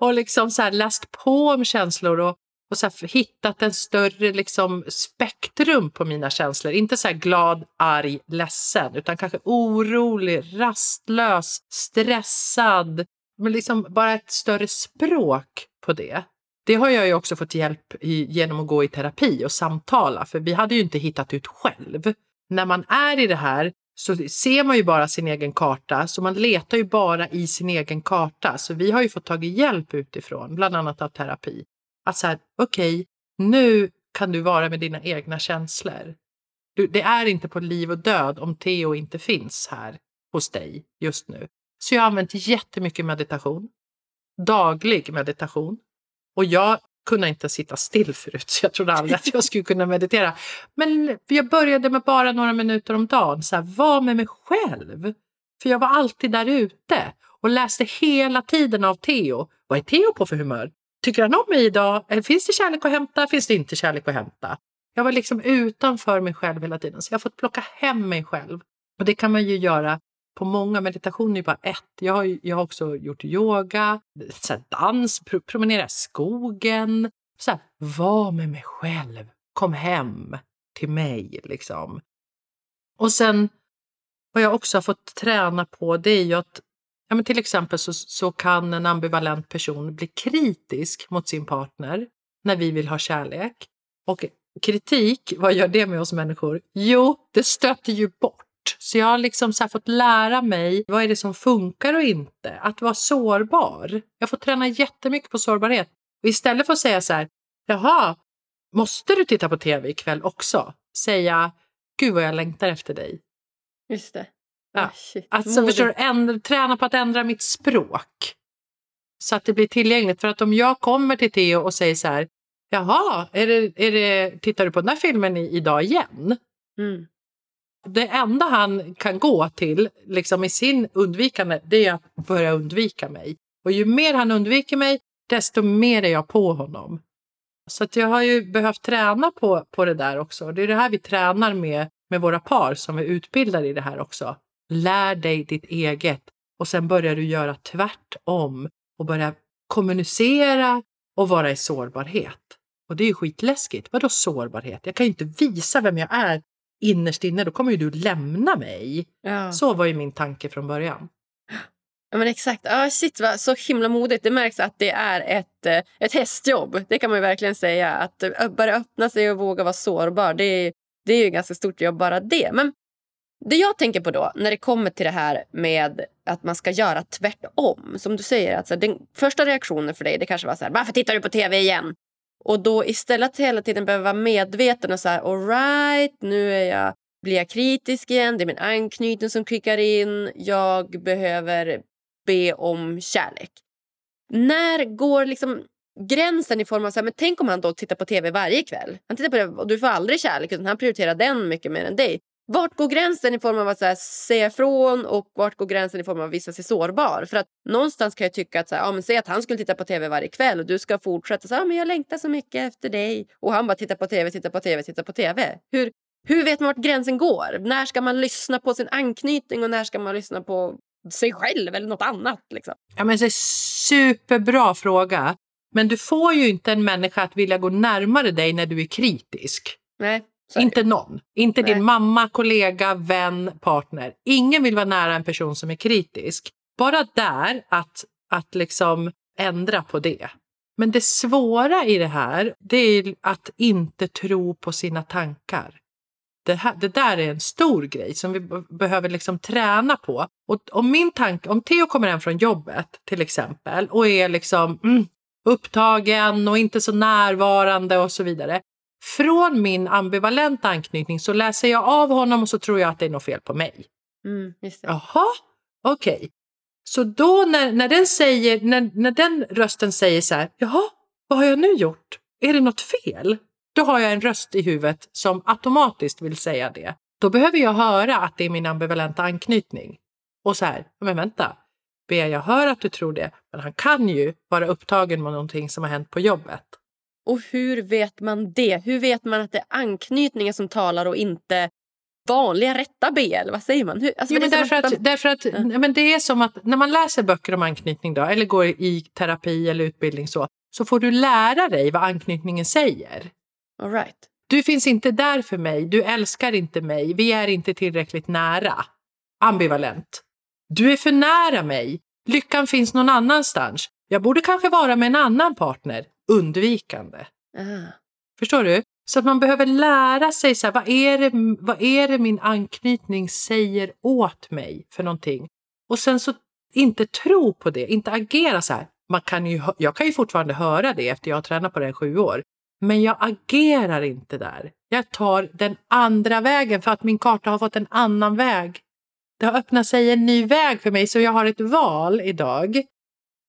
och liksom så läst på om känslor och, och så hittat en större liksom spektrum på mina känslor. Inte så glad, arg, ledsen, utan kanske orolig, rastlös, stressad. Men liksom bara ett större språk på det. Det har jag ju också fått hjälp i, genom att gå i terapi och samtala, för vi hade ju inte hittat ut själv. När man är i det här så ser man ju bara sin egen karta, så man letar ju bara i sin egen karta. Så vi har ju fått tagit hjälp utifrån, bland annat av terapi. Att så här, okej, okay, nu kan du vara med dina egna känslor. Du, det är inte på liv och död om Theo inte finns här hos dig just nu. Så jag har använt jättemycket meditation. Daglig meditation. Och jag kunde inte sitta still förut, så jag trodde aldrig att jag skulle kunna meditera. Men jag började med bara några minuter om dagen, så här, var med mig själv. För jag var alltid där ute och läste hela tiden av Theo. Vad är Theo på för humör? Tycker han om mig idag? Finns det kärlek att hämta? Finns det inte kärlek att hämta? Jag var liksom utanför mig själv hela tiden, så jag har fått plocka hem mig själv. Och det kan man ju göra på många. Meditation är bara ett. Jag har, jag har också gjort yoga, så dans, pr promenera i skogen. Så här, var med mig själv. Kom hem till mig liksom. Och sen vad jag också har fått träna på det är ju att ja, men till exempel så, så kan en ambivalent person bli kritisk mot sin partner när vi vill ha kärlek. Och kritik, vad gör det med oss människor? Jo, det stöter ju bort så jag har liksom så fått lära mig vad är det som funkar och inte. Att vara sårbar. Jag får träna jättemycket på sårbarhet. Och istället för att säga så här, jaha, måste du titta på tv ikväll också? Säga, gud vad jag längtar efter dig. Just det. Ja. Shit. Alltså, förstår du, ändra, träna på att ändra mitt språk. Så att det blir tillgängligt. För att om jag kommer till Theo och säger så här, jaha, är det, är det, tittar du på den här filmen i, idag igen? Mm. Det enda han kan gå till liksom i sin undvikande, det är att börja undvika mig. Och ju mer han undviker mig, desto mer är jag på honom. Så att jag har ju behövt träna på, på det där också. Det är det här vi tränar med, med våra par som är utbildade i det här också. Lär dig ditt eget och sen börjar du göra tvärtom och börja kommunicera och vara i sårbarhet. Och det är ju skitläskigt. Vadå sårbarhet? Jag kan ju inte visa vem jag är innerst inne, då kommer ju du lämna mig. Ja. Så var ju min tanke från början. Ja, men exakt. Ah, shit, va? Så himla modigt. Det märks att det är ett, eh, ett hästjobb. Det kan man verkligen säga. Att eh, börja öppna sig och våga vara sårbar, det är, det är ju ganska stort jobb bara det. Men det jag tänker på då, när det kommer till det här med att man ska göra tvärtom. Som du säger, alltså, den första reaktionen för dig det kanske var så här, varför tittar du på tv igen? Och då istället hela tiden behöva vara medveten och så här, all right, nu är jag, blir jag kritisk igen, det är min anknytning som kickar in, jag behöver be om kärlek. När går liksom gränsen i form av så här, men tänk om han då tittar på tv varje kväll. Han tittar på det och du får aldrig kärlek utan han prioriterar den mycket mer än dig. Vart går gränsen i form av att så här, säga ifrån och vart går gränsen i form av att visa sig sårbar? För att någonstans kan jag tycka att, så här, ja, men säg att han skulle titta på tv varje kväll och du ska fortsätta så här, men jag längtar så mycket efter dig. Och han bara tittar på tv, tittar på tv, tittar på tv. Hur, hur vet man vart gränsen går? När ska man lyssna på sin anknytning och när ska man lyssna på sig själv eller något annat? Liksom? Ja, men det är superbra fråga. Men du får ju inte en människa att vilja gå närmare dig när du är kritisk. Nej. Inte någon. Inte Nej. din mamma, kollega, vän, partner. Ingen vill vara nära en person som är kritisk. Bara där att, att liksom ändra på det. Men det svåra i det här, det är att inte tro på sina tankar. Det, här, det där är en stor grej som vi behöver liksom träna på. Och om min tanke, om Theo kommer hem från jobbet till exempel och är liksom mm, upptagen och inte så närvarande och så vidare från min ambivalenta anknytning så läser jag av honom och så tror jag att det är något fel på mig. Mm. Jaha, okej. Okay. Så då när, när, den säger, när, när den rösten säger så här, jaha, vad har jag nu gjort? Är det något fel? då har jag en röst i huvudet som automatiskt vill säga det. Då behöver jag höra att det är min ambivalenta anknytning. Och så här, men vänta, Bea, jag hör att du tror det, men han kan ju vara upptagen med någonting som har hänt på jobbet. Och hur vet man det? Hur vet man att det är anknytningen som talar och inte vanliga rätta B? Eller vad säger man? Hur, alltså, jo, men därför, att, att, därför att ja. men det är som att när man läser böcker om anknytning då, eller går i terapi eller utbildning så, så får du lära dig vad anknytningen säger. All right. Du finns inte där för mig, du älskar inte mig, vi är inte tillräckligt nära. Ambivalent. Du är för nära mig, lyckan finns någon annanstans. Jag borde kanske vara med en annan partner. Undvikande. Uh. Förstår du? Så att man behöver lära sig så här, vad, är det, vad är det min anknytning säger åt mig för någonting? Och sen så inte tro på det, inte agera så här. Man kan ju, jag kan ju fortfarande höra det efter jag har tränat på det i sju år. Men jag agerar inte där. Jag tar den andra vägen för att min karta har fått en annan väg. Det har öppnat sig en ny väg för mig så jag har ett val idag.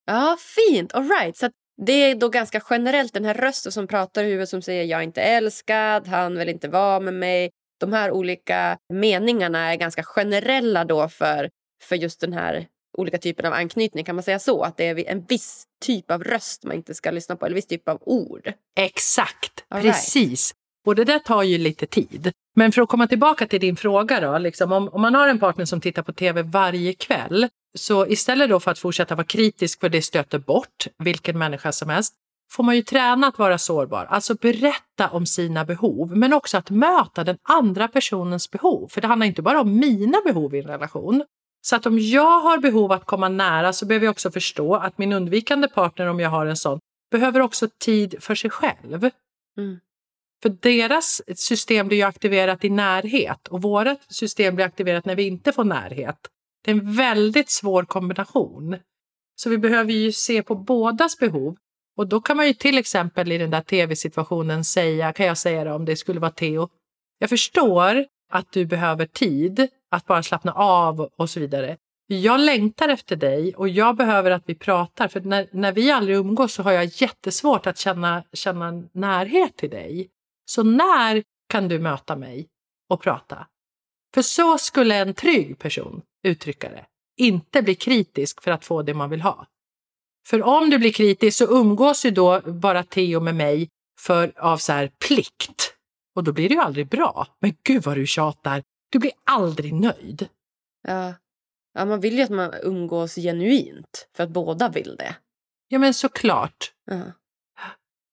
Ja, fint. All right. Så det är då ganska generellt den här rösten som pratar i huvudet som säger jag är inte älskad, han vill inte vara med mig. De här olika meningarna är ganska generella då för, för just den här olika typen av anknytning. Kan man säga så? Att det är en viss typ av röst man inte ska lyssna på eller viss typ av ord? Exakt, All precis. Right. Och det där tar ju lite tid. Men för att komma tillbaka till din fråga då, liksom, om, om man har en partner som tittar på tv varje kväll, så istället då för att fortsätta vara kritisk för det stöter bort vilken människa som helst, får man ju träna att vara sårbar, alltså berätta om sina behov, men också att möta den andra personens behov. För det handlar inte bara om mina behov i en relation. Så att om jag har behov att komma nära så behöver jag också förstå att min undvikande partner, om jag har en sån, behöver också tid för sig själv. Mm. För deras system blir ju aktiverat i närhet och vårt system blir aktiverat när vi inte får närhet. Det är en väldigt svår kombination. Så vi behöver ju se på bådas behov. Och då kan man ju till exempel i den där tv-situationen säga, kan jag säga det om det skulle vara Theo, jag förstår att du behöver tid att bara slappna av och så vidare. Jag längtar efter dig och jag behöver att vi pratar för när, när vi aldrig umgås så har jag jättesvårt att känna, känna närhet till dig. Så när kan du möta mig och prata? För så skulle en trygg person uttrycka det. Inte bli kritisk för att få det man vill ha. För om du blir kritisk så umgås ju då bara Theo med mig för av så här plikt. Och då blir det ju aldrig bra. Men gud vad du tjatar! Du blir aldrig nöjd. Ja. ja, man vill ju att man umgås genuint för att båda vill det. Ja, men såklart. Ja.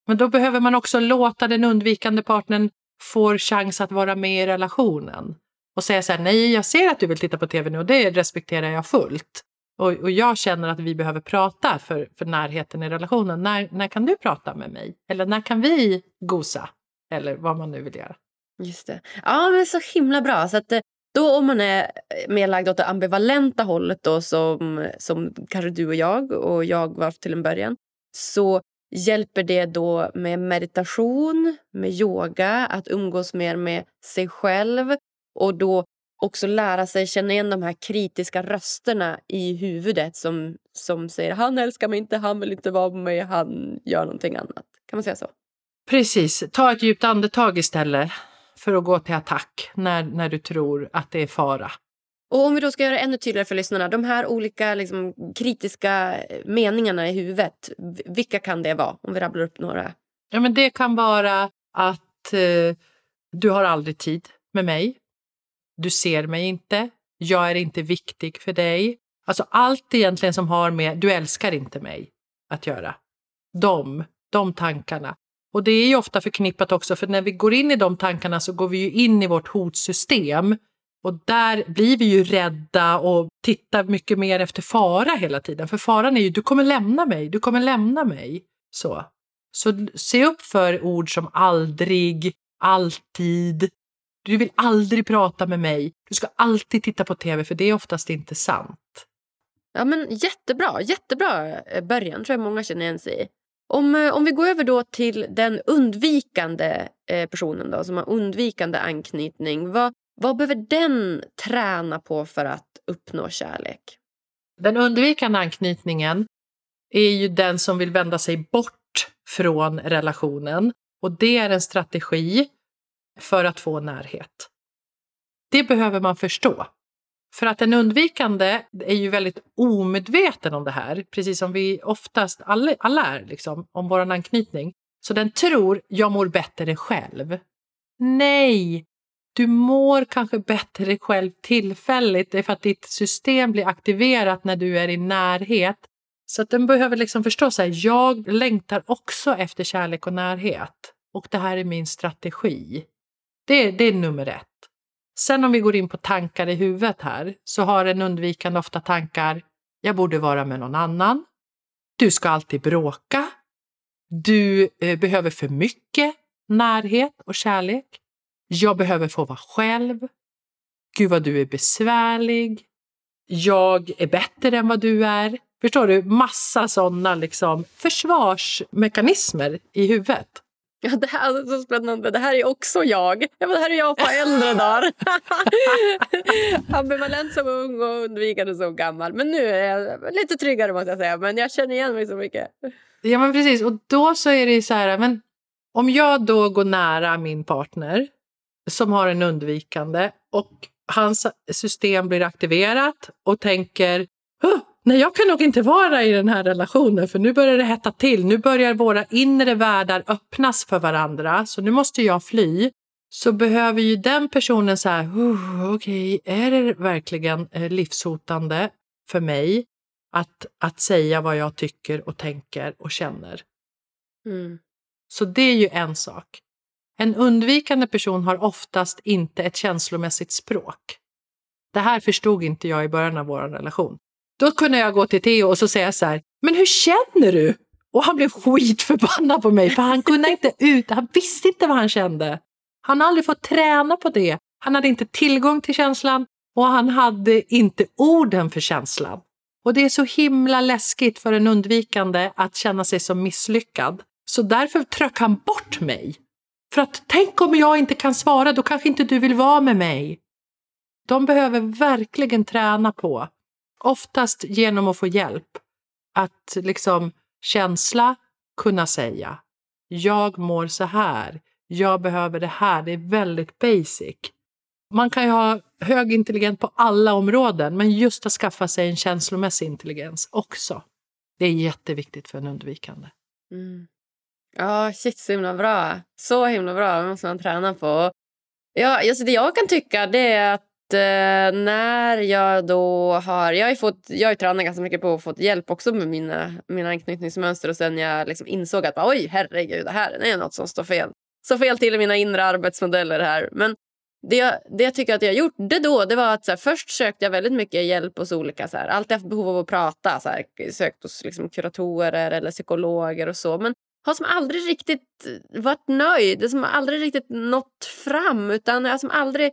Men då behöver man också låta den undvikande partnern få chans att vara med i relationen och säga så här, nej, jag ser att du vill titta på tv nu och det respekterar jag fullt. Och, och jag känner att vi behöver prata för, för närheten i relationen. När, när kan du prata med mig? Eller när kan vi gosa? Eller vad man nu vill göra. Just det. Ja, men så himla bra. Så att, eh, då om man är eh, mer lagd åt det ambivalenta hållet då, som, som kanske du och jag och jag var till en början så hjälper det då med meditation, med yoga, att umgås mer med sig själv och då också lära sig känna igen de här kritiska rösterna i huvudet som, som säger han älskar mig inte, han vill inte vara med mig, han gör någonting annat. Kan man säga så? Precis. Ta ett djupt andetag istället för att gå till attack när, när du tror att det är fara. Och om vi då ska göra det ännu tydligare för lyssnarna, de här olika liksom, kritiska meningarna i huvudet, vilka kan det vara? Om vi rabblar upp några. Ja, men det kan vara att eh, du har aldrig tid med mig. Du ser mig inte. Jag är inte viktig för dig. Alltså allt egentligen som har med du älskar inte mig att göra. De, de tankarna. Och det är ju ofta förknippat också, för när vi går in i de tankarna så går vi ju in i vårt hotsystem. Och där blir vi ju rädda och tittar mycket mer efter fara hela tiden. För faran är ju, du kommer lämna mig, du kommer lämna mig. Så, så se upp för ord som aldrig, alltid, du vill aldrig prata med mig. Du ska alltid titta på tv, för det är oftast inte sant. Ja, men Jättebra. Jättebra eh, början, tror jag många känner igen sig i. Om, eh, om vi går över då till den undvikande eh, personen då, som har undvikande anknytning. Vad, vad behöver den träna på för att uppnå kärlek? Den undvikande anknytningen är ju den som vill vända sig bort från relationen Och det är en strategi för att få närhet. Det behöver man förstå. För att en undvikande är ju väldigt omedveten om det här, precis som vi oftast alla, alla är, liksom, om vår anknytning. Så den tror, jag mår bättre själv. Nej! Du mår kanske bättre själv tillfälligt, det är för att ditt system blir aktiverat när du är i närhet. Så att den behöver liksom förstå att jag längtar också efter kärlek och närhet. Och det här är min strategi. Det, det är nummer ett. Sen om vi går in på tankar i huvudet här, så har en undvikande ofta tankar, jag borde vara med någon annan. Du ska alltid bråka. Du eh, behöver för mycket närhet och kärlek. Jag behöver få vara själv. Gud vad du är besvärlig. Jag är bättre än vad du är. Förstår du? Massa sådana liksom försvarsmekanismer i huvudet. Ja, det här är så spännande. Det här är också jag. Ja, det här är jag på äldre dagar. Ambivalent som ung och undvikande som gammal. Men nu är jag lite tryggare måste jag säga. Men jag känner igen mig så mycket. Ja, men precis. Och då så är det så här, men om jag då går nära min partner som har en undvikande och hans system blir aktiverat och tänker nej, jag kan nog inte vara i den här relationen för nu börjar det hetta till. Nu börjar våra inre världar öppnas för varandra, så nu måste jag fly. Så behöver ju den personen så här, oh, okej, okay, är det verkligen eh, livshotande för mig att, att säga vad jag tycker och tänker och känner? Mm. Så det är ju en sak. En undvikande person har oftast inte ett känslomässigt språk. Det här förstod inte jag i början av vår relation. Då kunde jag gå till Theo och så säga så här, men hur känner du? Och han blev skitförbannad på mig för han kunde inte ut, han visste inte vad han kände. Han har aldrig fått träna på det. Han hade inte tillgång till känslan och han hade inte orden för känslan. Och det är så himla läskigt för en undvikande att känna sig som misslyckad. Så därför tröck han bort mig. För att tänk om jag inte kan svara, då kanske inte du vill vara med mig. De behöver verkligen träna på Oftast genom att få hjälp. Att liksom känsla, kunna säga. Jag mår så här. Jag behöver det här. Det är väldigt basic. Man kan ju ha hög intelligens på alla områden, men just att skaffa sig en känslomässig intelligens också. Det är jätteviktigt för en undvikande. Mm. Ja, shit, så himla bra. Så himla bra. Det måste man träna på. Ja, alltså det jag kan tycka det är att Eh, när jag då har... Jag har, fått, jag har tränat ganska mycket på att få hjälp också med mina, mina anknytningsmönster och sen jag liksom insåg att oj, herregud, det här är något som står fel. Så fel till i mina inre arbetsmodeller här. Men det jag, det jag tycker att jag gjorde då det var att så här, först sökte jag väldigt mycket hjälp hos olika. Så här, alltid haft behov av att prata. Så här, sökt hos liksom, kuratorer eller psykologer och så. Men har som aldrig riktigt varit nöjd. Som aldrig riktigt nått fram. Utan jag har som aldrig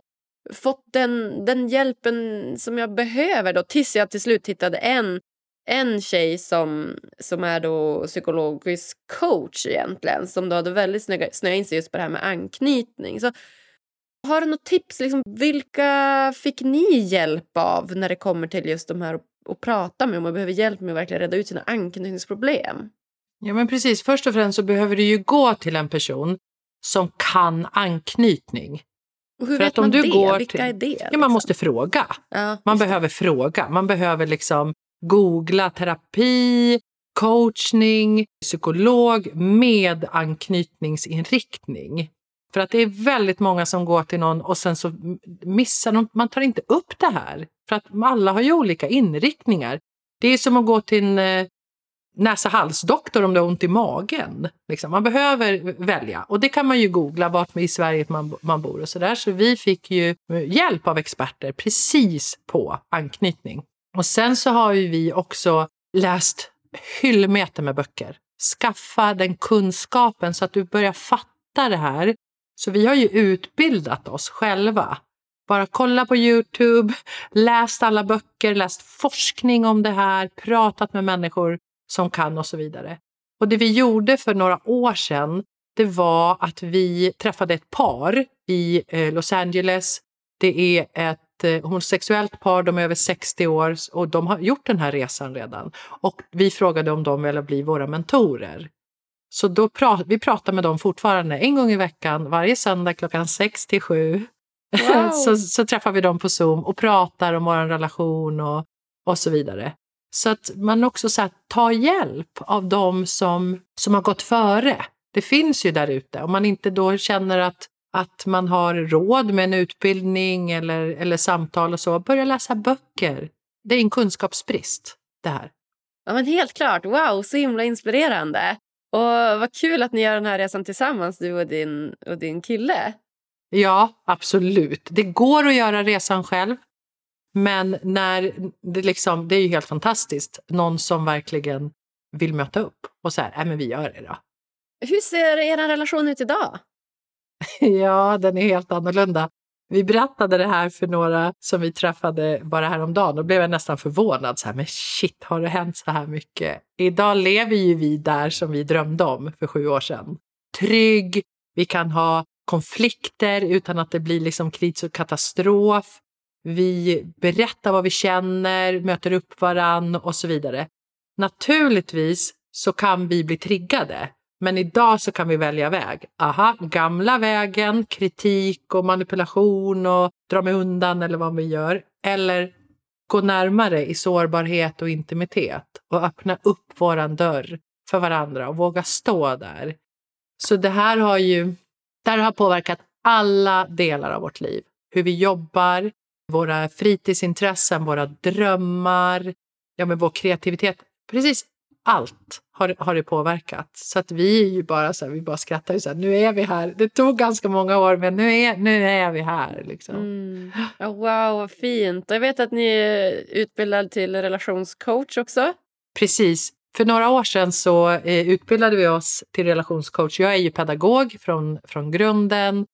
fått den, den hjälpen som jag behöver då, tills jag till slut hittade en, en tjej som, som är då psykologisk coach egentligen som då hade väldigt snöat in sig just på det här med anknytning. Så, har du något tips? Liksom, vilka fick ni hjälp av när det kommer till just de här att prata med om man behöver hjälp med att verkligen reda ut sina anknytningsproblem? Ja, men precis. Först och främst så behöver du ju gå till en person som kan anknytning. Och hur För vet att om man du det? Går Vilka är det? Liksom? Ja, man måste fråga. Ja, man behöver det. fråga. Man behöver liksom googla terapi, coachning, psykolog med anknytningsinriktning. För att det är väldigt många som går till någon och sen så missar de, man tar inte upp det här. För att alla har ju olika inriktningar. Det är som att gå till en eh, näsa-halsdoktor om du har ont i magen. Liksom. Man behöver välja och det kan man ju googla vart i Sverige man, man bor och sådär. Så vi fick ju eh, hjälp av experter precis på anknytning. Och sen så har ju vi också läst hyllmeter med böcker. Skaffa den kunskapen så att du börjar fatta det här. Så vi har ju utbildat oss själva. Bara kolla på Youtube, läst alla böcker, läst forskning om det här, pratat med människor som kan och så vidare. Och det vi gjorde för några år sedan, det var att vi träffade ett par i eh, Los Angeles. Det är ett eh, homosexuellt par, de är över 60 år och de har gjort den här resan redan. Och vi frågade om de ville bli våra mentorer. Så då pra vi pratar med dem fortfarande en gång i veckan, varje söndag klockan sex till sju. Wow. så, så träffar vi dem på Zoom och pratar om vår relation och, och så vidare. Så att man också så här, tar hjälp av dem som, som har gått före. Det finns ju där ute. Om man inte då känner att, att man har råd med en utbildning eller, eller samtal och så, börja läsa böcker. Det är en kunskapsbrist det här. Ja, men helt klart. Wow, så himla inspirerande. Och vad kul att ni gör den här resan tillsammans, du och din, och din kille. Ja, absolut. Det går att göra resan själv. Men när det, liksom, det är ju helt fantastiskt. Någon som verkligen vill möta upp och säga, nej men vi gör det då. Hur ser er relation ut idag? ja, den är helt annorlunda. Vi berättade det här för några som vi träffade bara häromdagen och blev jag nästan förvånad. Så här, men shit, har det hänt så här mycket? Idag lever ju vi där som vi drömde om för sju år sedan. Trygg, vi kan ha konflikter utan att det blir liksom kris och katastrof. Vi berättar vad vi känner, möter upp varann och så vidare. Naturligtvis så kan vi bli triggade, men idag så kan vi välja väg. Aha, gamla vägen, kritik och manipulation och dra mig undan eller vad vi gör. Eller gå närmare i sårbarhet och intimitet och öppna upp våran dörr för varandra och våga stå där. Så det här har ju det här har påverkat alla delar av vårt liv. Hur vi jobbar, våra fritidsintressen, våra drömmar, ja, men vår kreativitet. Precis allt har, har det påverkat. Så att vi är ju bara så här, vi bara skrattar ju så här, nu är vi här. Det tog ganska många år, men nu är, nu är vi här. Liksom. Mm. Ja, wow, vad fint. Jag vet att ni är utbildad till relationscoach också. Precis. För några år sedan så eh, utbildade vi oss till relationscoach. Jag är ju pedagog från, från grunden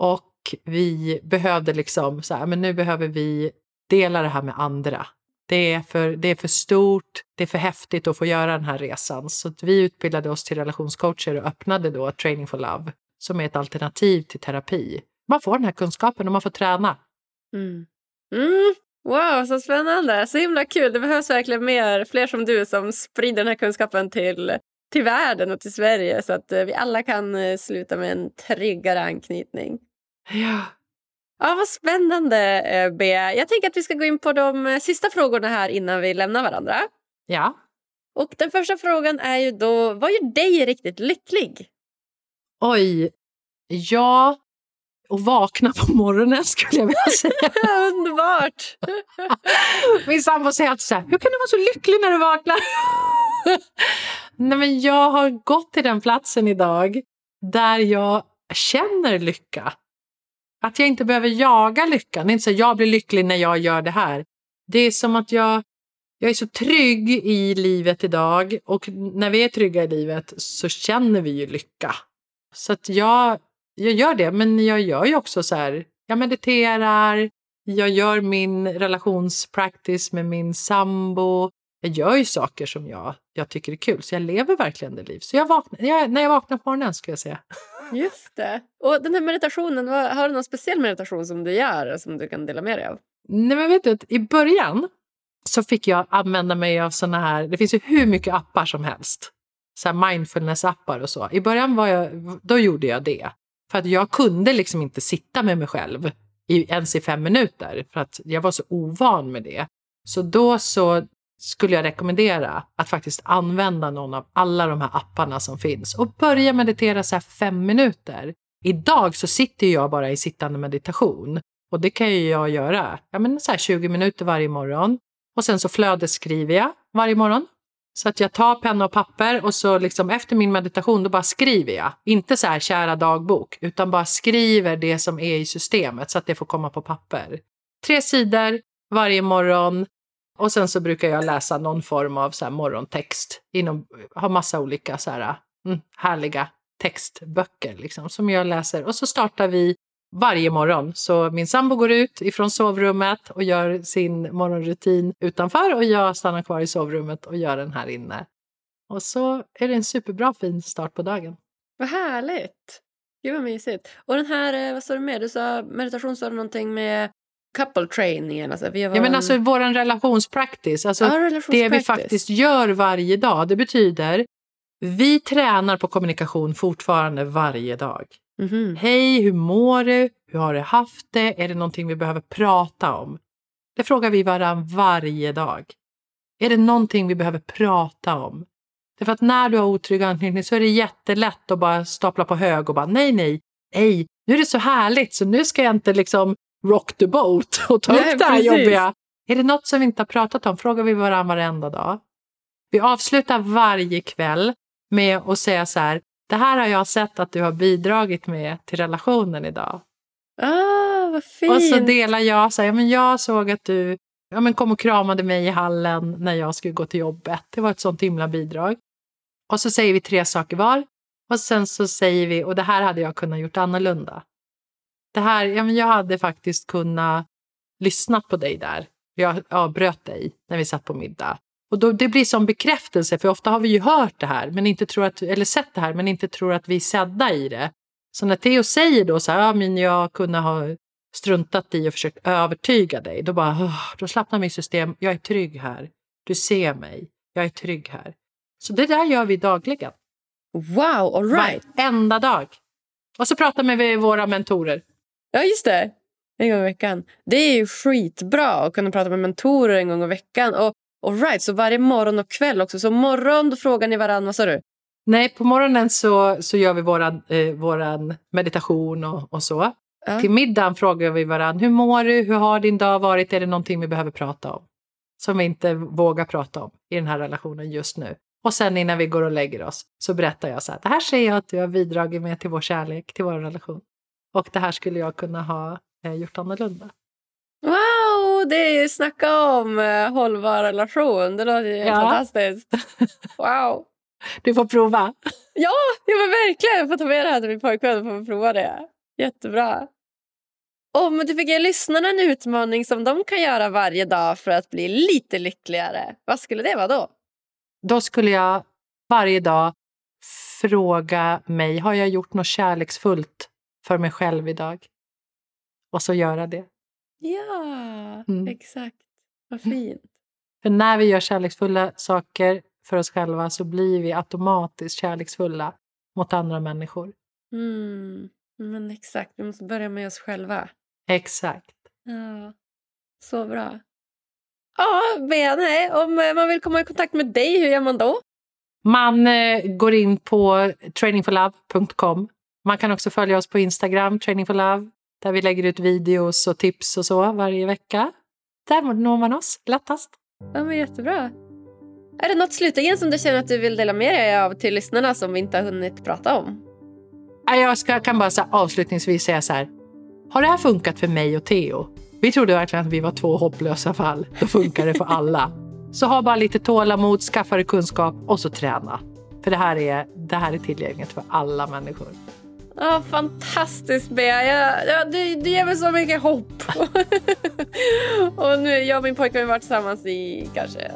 och vi behövde liksom så här, men nu behöver vi dela det här med andra. Det är, för, det är för stort, det är för häftigt att få göra den här resan. Så vi utbildade oss till relationscoacher och öppnade då Training for Love som är ett alternativ till terapi. Man får den här kunskapen och man får träna. Mm. Mm. Wow, så spännande! Så himla kul. Det behövs verkligen mer, fler som du som sprider den här kunskapen till, till världen och till Sverige så att eh, vi alla kan eh, sluta med en tryggare anknytning. Ja. Ja, vad spännande, eh, Bea. Jag tänker att vi ska gå in på de sista frågorna här innan vi lämnar varandra. Ja. Och den första frågan är ju då, vad gör dig riktigt lycklig? Oj. Ja, och vakna på morgonen skulle jag vilja säga. Underbart! Min sambo säger alltid så här, hur kan du vara så lycklig när du vaknar? Nej, men jag har gått till den platsen idag där jag känner lycka. Att jag inte behöver jaga lyckan. Det är inte så att jag blir lycklig när jag gör det här. Det är som att jag, jag är så trygg i livet idag och när vi är trygga i livet så känner vi ju lycka. Så att jag, jag gör det, men jag gör ju också så här, jag mediterar, jag gör min relationspractice med min sambo. Jag gör ju saker som jag, jag tycker är kul, så jag lever verkligen det liv. Så jag vaknar, jag, när jag vaknar på morgonen ska jag säga. Just det. Och den här meditationen, vad, har du någon speciell meditation som du gör som du kan dela med dig av? Nej, men vet du, i början så fick jag använda mig av såna här, det finns ju hur mycket appar som helst. Så mindfulness-appar och så. I början var jag, då gjorde jag det. För att jag kunde liksom inte sitta med mig själv i, ens i fem minuter för att jag var så ovan med det. Så då så skulle jag rekommendera att faktiskt använda någon av alla de här apparna som finns och börja meditera så här fem minuter. Idag så sitter jag bara i sittande meditation och det kan ju jag göra ja, men så här 20 minuter varje morgon och sen så flödesskriver jag varje morgon. Så att jag tar penna och papper och så liksom efter min meditation då bara skriver jag. Inte så här kära dagbok, utan bara skriver det som är i systemet så att det får komma på papper. Tre sidor varje morgon och sen så brukar jag läsa någon form av så här morgontext. Inom, har massa olika så här, mm, härliga textböcker liksom, som jag läser. Och så startar vi varje morgon. Så min sambo går ut ifrån sovrummet och gör sin morgonrutin utanför och jag stannar kvar i sovrummet och gör den här inne. Och så är det en superbra fin start på dagen. Vad härligt! Gud vad mysigt. Och den här, eh, vad sa du med? Du sa meditation, sa du någonting med couple trainingen? Alltså, vi ja, men alltså vår relationspractice, alltså ja, det vi faktiskt gör varje dag. Det betyder Vi tränar på kommunikation fortfarande varje dag. Mhm. Hej, hur mår du? Hur har du haft det? Är det någonting vi behöver prata om? Det frågar vi varann varje dag. Är det någonting vi behöver prata om? Därför att när du har otrygg anknytning så är det jättelätt att bara stapla på hög och bara nej, nej, nej, nu är det så härligt så nu ska jag inte liksom rock the boat och ta Nej, upp det här precis. jobbiga. Är det något som vi inte har pratat om frågar vi varann varenda dag. Vi avslutar varje kväll med att säga så här, det här har jag sett att du har bidragit med till relationen idag. Ah, vad fint. Och så delar jag så här, ja, men jag såg att du ja, men kom och kramade mig i hallen när jag skulle gå till jobbet. Det var ett sånt himla bidrag. Och så säger vi tre saker var. Och sen så säger vi, och det här hade jag kunnat gjort annorlunda. Det här, ja, men jag hade faktiskt kunnat lyssnat på dig där. Jag avbröt dig när vi satt på middag. Och då, det blir som bekräftelse, för ofta har vi ju hört det här, men inte tror att, eller sett det här, men inte tror att vi är sedda i det. Så när Theo säger då så här, ja, men jag kunde ha struntat i och försökt övertyga dig, då bara, då slappnar mitt system. Jag är trygg här. Du ser mig. Jag är trygg här. Så det där gör vi dagligen. Wow, all right. Varenda dag. Och så pratar vi med våra mentorer. Ja, just det. En gång i veckan. Det är ju skitbra att kunna prata med mentorer en gång i veckan. Och all right, så varje morgon och kväll också. Så morgon då frågar ni varandra, vad sa du? Nej, på morgonen så, så gör vi våran, eh, våran meditation och, och så. Ja. Till middagen frågar vi varandra, hur mår du? Hur har din dag varit? Är det någonting vi behöver prata om? Som vi inte vågar prata om i den här relationen just nu. Och sen innan vi går och lägger oss så berättar jag så här, det här ser jag att du har bidragit med till vår kärlek, till vår relation. Och det här skulle jag kunna ha eh, gjort annorlunda. Wow, det är ju snacka om eh, hållbar relation. Det låter ju Ja. fantastiskt. Wow. Du får prova. Ja, ja men verkligen. Jag får ta med det här till min pojkvän och få prova det. Jättebra. Om du fick ge lyssnarna en utmaning som de kan göra varje dag för att bli lite lyckligare, vad skulle det vara då? Då skulle jag varje dag fråga mig, har jag gjort något kärleksfullt för mig själv idag? Och så göra det. Ja, Mm. exakt. Vad fint. För när vi gör kärleksfulla saker för oss själva så blir vi automatiskt kärleksfulla mot andra människor. Mm. Men exakt, vi måste börja med oss själva. Exakt. Ja, så bra. Ja, Bea, nej, om eh, man vill komma i kontakt med dig, hur gör man då? Man eh, går in på trainingforlove.com. Man kan också följa oss på Instagram, Training for Love, där vi lägger ut videos och tips och så varje vecka. Där når man oss lättast. Ja, men jättebra. Är det något slutligen som du känner att du vill dela med dig av till lyssnarna som vi inte har hunnit prata om? Ja, Jag ska, kan bara så här, avslutningsvis säga så här. Har det här funkat för mig och Theo? Vi trodde verkligen att vi var två hopplösa fall. Då funkar det för alla. Så ha bara lite tålamod, skaffa dig kunskap och så träna. För det här är, det här är tillgängligt för alla människor. Ja, fantastiskt Bea. Jag, ja, du, du ger mig så mycket hopp. och nu, jag och min pojke har varit tillsammans i kanske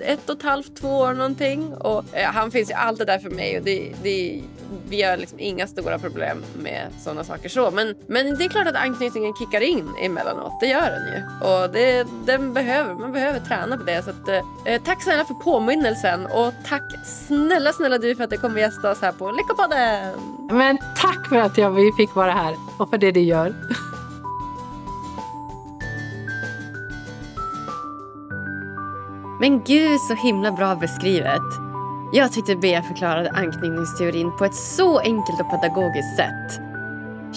ett och ett halvt, två år någonting. Och eh, han finns ju alltid där för mig och det, det, vi har liksom inga stora problem med sådana saker så. Men, men det är klart att anknytningen kickar in emellanåt. Det gör den ju. Och det, den behöver, man behöver träna på det. Så att, eh, eh tack snälla för påminnelsen och tack snälla snälla du för att du kom och gästa oss här på Lyckopodden. Men tack för att jag, vi fick vara här och för det du gör. Men gud så himla bra beskrivet. Jag tyckte Bea förklarade anknytningsteorin på ett så enkelt och pedagogiskt sätt.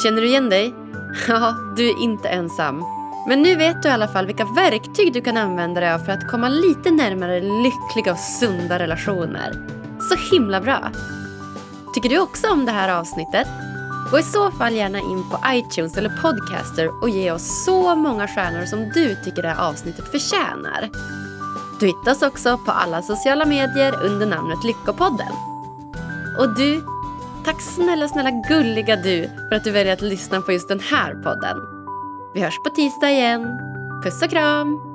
Känner du igen dig? Ja, du är inte ensam. Men nu vet du i alla fall vilka verktyg du kan använda dig av för att komma lite närmare lyckliga och sunda relationer. Så himla bra! Tycker du också om det här avsnittet? Gå i så fall gärna in på iTunes eller Podcaster och ge oss så många stjärnor som du tycker det här avsnittet förtjänar. Du hittar oss också på alla sociala medier under namnet Lyckopodden. Och du, tack snälla, snälla gulliga du för att du väljer att lyssna på just den här podden. Vi hörs på tisdag igen. Puss och kram!